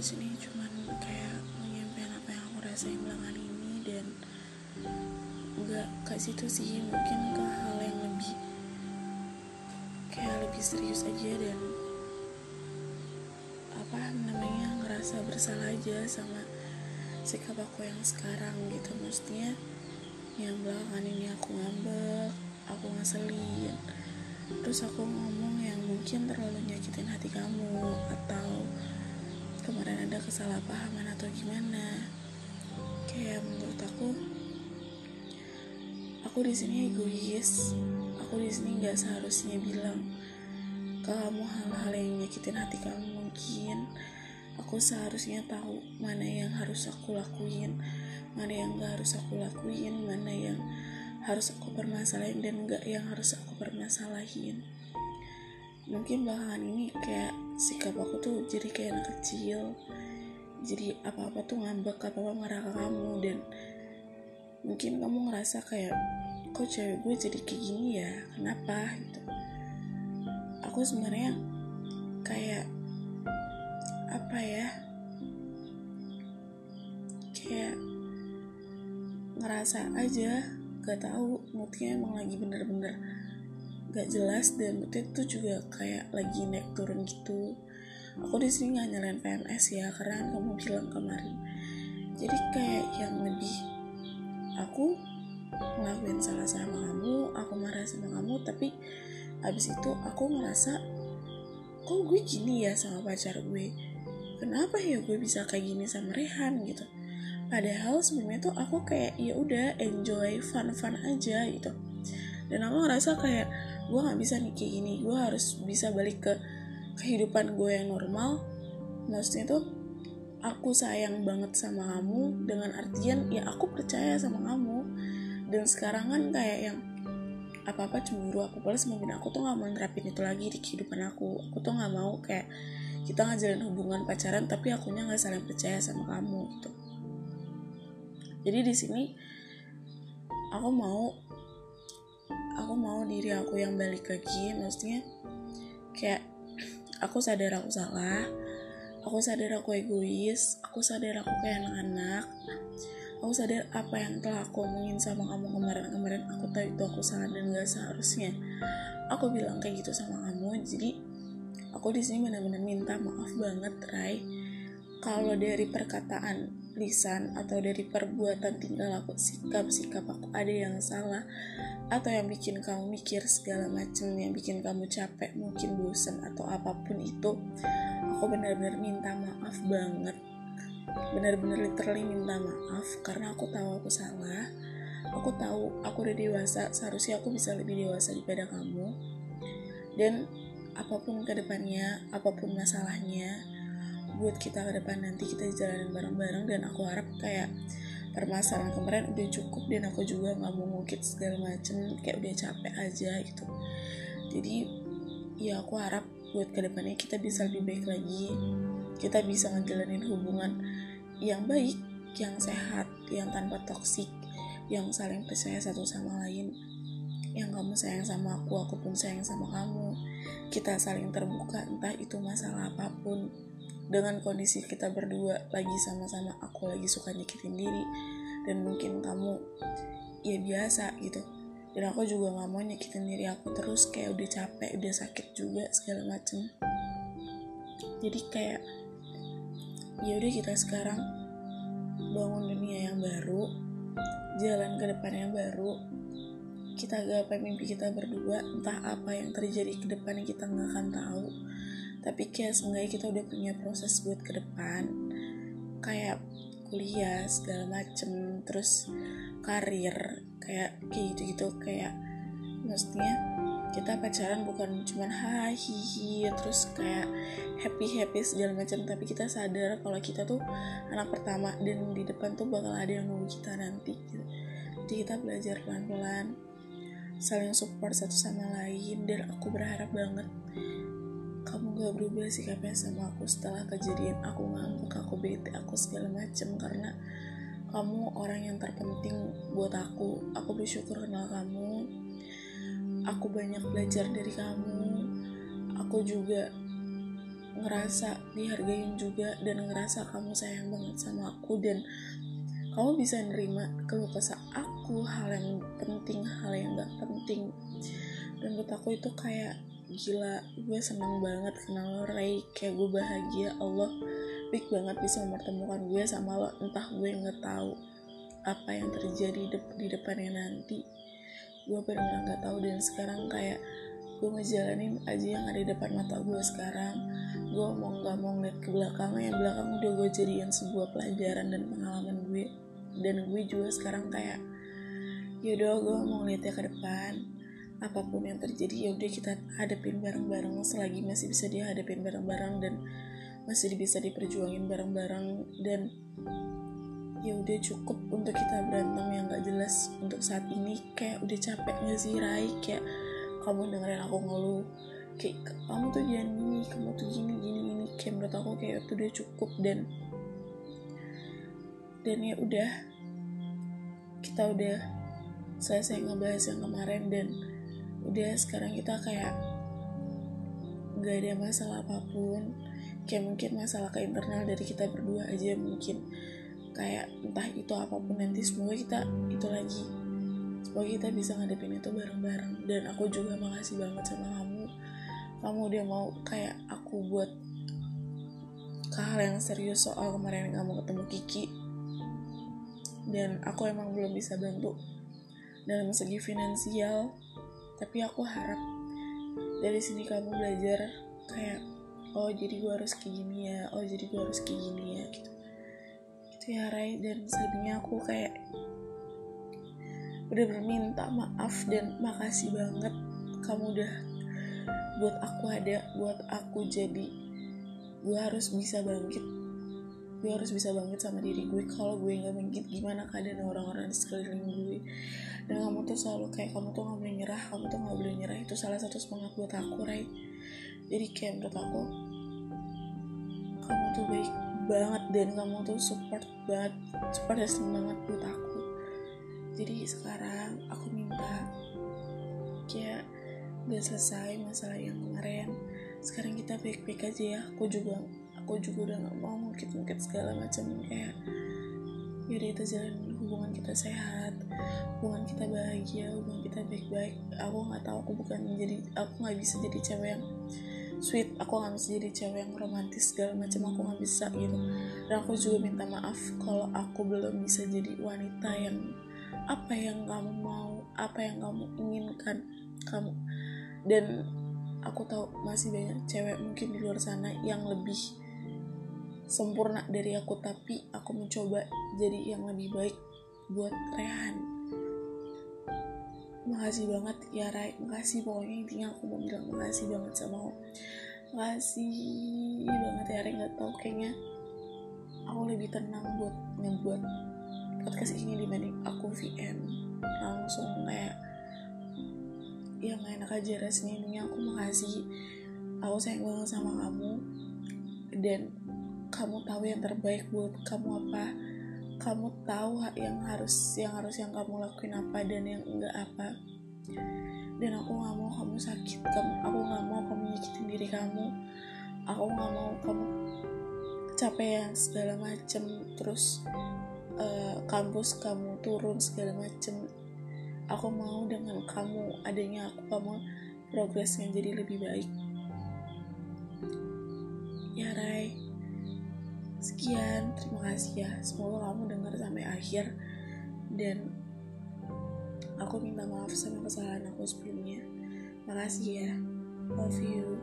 sini cuman kayak menyampaikan apa yang aku rasain belakangan ini dan nggak ke situ sih mungkin ke hal yang lebih kayak lebih serius aja dan apa namanya ngerasa bersalah aja sama sikap aku yang sekarang gitu. Maksudnya yang belakangan ini aku ngambek aku ngeselin terus aku ngomong yang mungkin terlalu nyakitin hati kamu atau kemarin ada kesalahpahaman atau gimana? Kayak menurut aku aku di sini egois. Aku di sini nggak seharusnya bilang ke kamu hal-hal yang nyakitin hati kamu. Mungkin aku seharusnya tahu mana yang harus aku lakuin mana yang gak harus aku lakuin mana yang harus aku permasalahin dan gak yang harus aku permasalahin mungkin belakangan ini kayak sikap aku tuh jadi kayak anak kecil. Jadi apa-apa tuh ngambek apa-apa marah ke kamu. Dan mungkin kamu ngerasa kayak kok cewek gue jadi kayak gini ya? Kenapa? Gitu. Aku sebenarnya kayak apa ya kayak ngerasa aja gak tahu moodnya emang lagi bener-bener gak jelas dan moodnya tuh juga kayak lagi naik turun gitu. Aku di sini nggak nyalain PMS ya karena kamu bilang kemarin. Jadi kayak yang lebih aku ngelakuin salah sama kamu aku marah sama kamu tapi abis itu aku ngerasa kok gue gini ya sama pacar gue? Kenapa ya gue bisa kayak gini sama Rehan? gitu. Padahal sebenarnya tuh aku kayak ya udah enjoy fun fun aja gitu dan aku ngerasa kayak gue nggak bisa nih kayak gini. Gue harus bisa balik ke kehidupan gue yang normal. Maksudnya tuh aku sayang banget sama kamu dengan artian ya aku percaya sama kamu. Dan sekarang kan kayak yang apa-apa cemburu aku. Balas mungkin aku tuh nggak mau nerapin itu lagi di kehidupan aku. Aku tuh nggak mau kayak kita ngajalin hubungan pacaran tapi akunya nggak saling percaya sama kamu gitu. Jadi di sini aku mau aku mau diri aku yang balik lagi maksudnya kayak aku sadar aku salah aku sadar aku egois aku sadar aku kayak anak-anak aku sadar apa yang telah aku omongin sama kamu kemarin-kemarin aku tahu itu aku salah dan gak seharusnya. Aku bilang kayak gitu sama kamu jadi aku di sini benar-benar minta maaf banget Rai kalau dari perkataan lisan atau dari perbuatan tinggal aku sikap sikap aku ada yang salah atau yang bikin kamu mikir segala macam yang bikin kamu capek mungkin bosan atau apa pun itu aku benar-benar minta maaf banget. Benar-benar literally minta maaf karena aku tahu aku salah. Aku tahu aku udah dewasa seharusnya aku bisa lebih dewasa daripada kamu. Dan apa pun ke depannya apa pun masalahnya buat kita ke depan nanti kita jalanin bareng-bareng dan aku harap kayak permasalahan kemarin udah cukup dan aku juga nggak mau ngukit segala macem kayak udah capek aja gitu. Jadi ya aku harap buat ke depannya kita bisa lebih baik lagi kita bisa ngejalanin hubungan yang baik yang sehat yang tanpa toksik yang saling percaya satu sama lain. Yang kamu sayang sama aku aku pun sayang sama kamu. Kita saling terbuka entah itu masalah apa pun dengan kondisi kita berdua lagi sama-sama aku lagi suka nyakitin diri dan mungkin kamu ya biasa gitu. Dan aku juga nggak mau nyakitin diri aku terus kayak udah capek udah sakit juga segala macem. Jadi kayak ya udah kita sekarang bangun dunia yang baru jalan ke depan yang baru kita gapai mimpi kita berdua entah apa yang terjadi ke depan kita nggak akan tahu. Tapi kayak seenggaknya kita udah punya proses buat ke depan. Kayak kuliah segala macem terus karir kayak kayak gitu gitu kayak maksudnya kita pacaran bukan cuman hahihi terus kayak happy happy segala macam tapi kita sadar kalau kita tuh anak pertama dan di depan tuh bakal ada yang nunggu kita nanti gitu. jadi kita belajar pelan pelan saling support satu sama lain dan aku berharap banget kamu gak berubah sikapnya sama aku setelah kejadian aku ngambek aku bete aku segala macem. Karena kamu orang yang terpenting buat aku. Aku bersyukur kenal kamu. Aku banyak belajar dari kamu. Aku juga ngerasa dihargain juga dan ngerasa kamu sayang banget sama aku. Dan kamu bisa nerima keluh kesah aku hal yang penting hal yang gak penting. Dan buat aku itu kayak gila gue seneng banget kenal lo Ray kayak gue bahagia Allah big banget bisa mempertemukan gue sama lo entah gue nggak tahu apa yang terjadi di depannya nanti. Gue benar-benar nggak tahu dan sekarang kayak gue ngejalanin aja yang ada di depan mata gue sekarang. Gue mau nggak mau ngeliat ke belakang yang belakang udah gue jadiin sebuah pelajaran dan pengalaman gue. Dan gue juga sekarang kayak yaudah gue mau ngeliatnya ke depan. Apa pun yang terjadi ya udah kita hadapin bareng-bareng. Selagi masih bisa dihadapin bareng-bareng dan masih bisa diperjuangin bareng-bareng. Dan ya udah cukup untuk kita berantem yang gak jelas untuk saat ini. Kayak udah capek gak sih Rai? Kayak kamu dengerin aku ngeluh. Kayak kamu tuh jangan gini kamu tuh gini gini gini. Kayak menurut aku kayak itu udah cukup dan dan ya udah kita udah selesai ngebahas yang kemarin dan udah sekarang kita kayak nggak ada masalah apa pun. Kayak mungkin masalah ke internal dari kita berdua aja mungkin kayak entah itu apa pun nanti semoga kita itu lagi semoga kita bisa ngadepin itu bareng-bareng. Dan aku juga makasih banget sama kamu. Kamu udah mau kayak aku buat ke hal yang serius soal kemarin kamu ketemu Kiki. Dan aku emang belum bisa bantu dalam segi finansial tapi aku harap dari sini kamu belajar kayak oh jadi gue harus kayak gini ya oh jadi gue harus kayak gini ya gitu. Gitu ya Ray. Dan selebihnya aku kayak udah berminta maaf dan makasih banget kamu udah buat aku ada buat aku jadi gue harus bisa bangkit gue harus bisa banget sama diri gue kalau gue nggak bangkit. Gimana keadaan orang-orang di sekeliling gue? Dan kamu tuh selalu kayak kamu tuh nggak boleh nyerah kamu tuh nggak boleh nyerah. Itu salah satu semangat buat aku Ray jadi kayak menurut aku kamu tuh baik banget dan kamu tuh support banget support dan semangat buat aku. Jadi sekarang aku minta kayak udah selesai masalah yang kemarin. Sekarang kita baik-baik aja ya. Aku juga aku juga udah gak mau ngungkit-ngungkit segala macam kayak yaudah kita jalan hubungan kita sehat hubungan kita bahagia hubungan kita baik-baik. Aku nggak tahu aku bukan menjadi aku nggak bisa jadi cewek yang sweet aku nggak bisa jadi cewek yang romantis segala macam aku nggak bisa gitu. Dan aku juga minta maaf kalau aku belum bisa jadi wanita yang apa yang kamu mau apa yang kamu inginkan kamu dan aku tahu masih banyak cewek mungkin di luar sana yang lebih sempurna dari aku tapi aku mencoba jadi yang lebih baik buat Rehan. Makasih banget ya Rai. Makasih pokoknya intinya aku mau bilang makasih banget sama lo. Makasih banget ya Rai. Nggak tahu kayaknya aku lebih tenang buat ngebuat podcast ini dibanding aku VM langsung kayak ya nggak enak aja rasanya. Ini aku makasih. Aku sayang banget sama kamu. Dan kamu tahu yang terbaik buat kamu apa? Kamu tahu yang harus yang harus yang kamu lakuin apa dan yang enggak apa? Dan aku nggak mau kamu sakit kamu aku nggak mau kamu nyakitin diri kamu. Aku nggak mau kamu kecapean segala macem terus uh, kampus kamu turun segala macem. Aku mau dengan kamu adanya aku kamu progresnya jadi lebih baik. Ya Rai Sekian, terima kasih ya. Semoga kamu dengar sampai akhir dan aku minta maaf sama kesalahan aku sebelumnya. Makasih ya. Love you.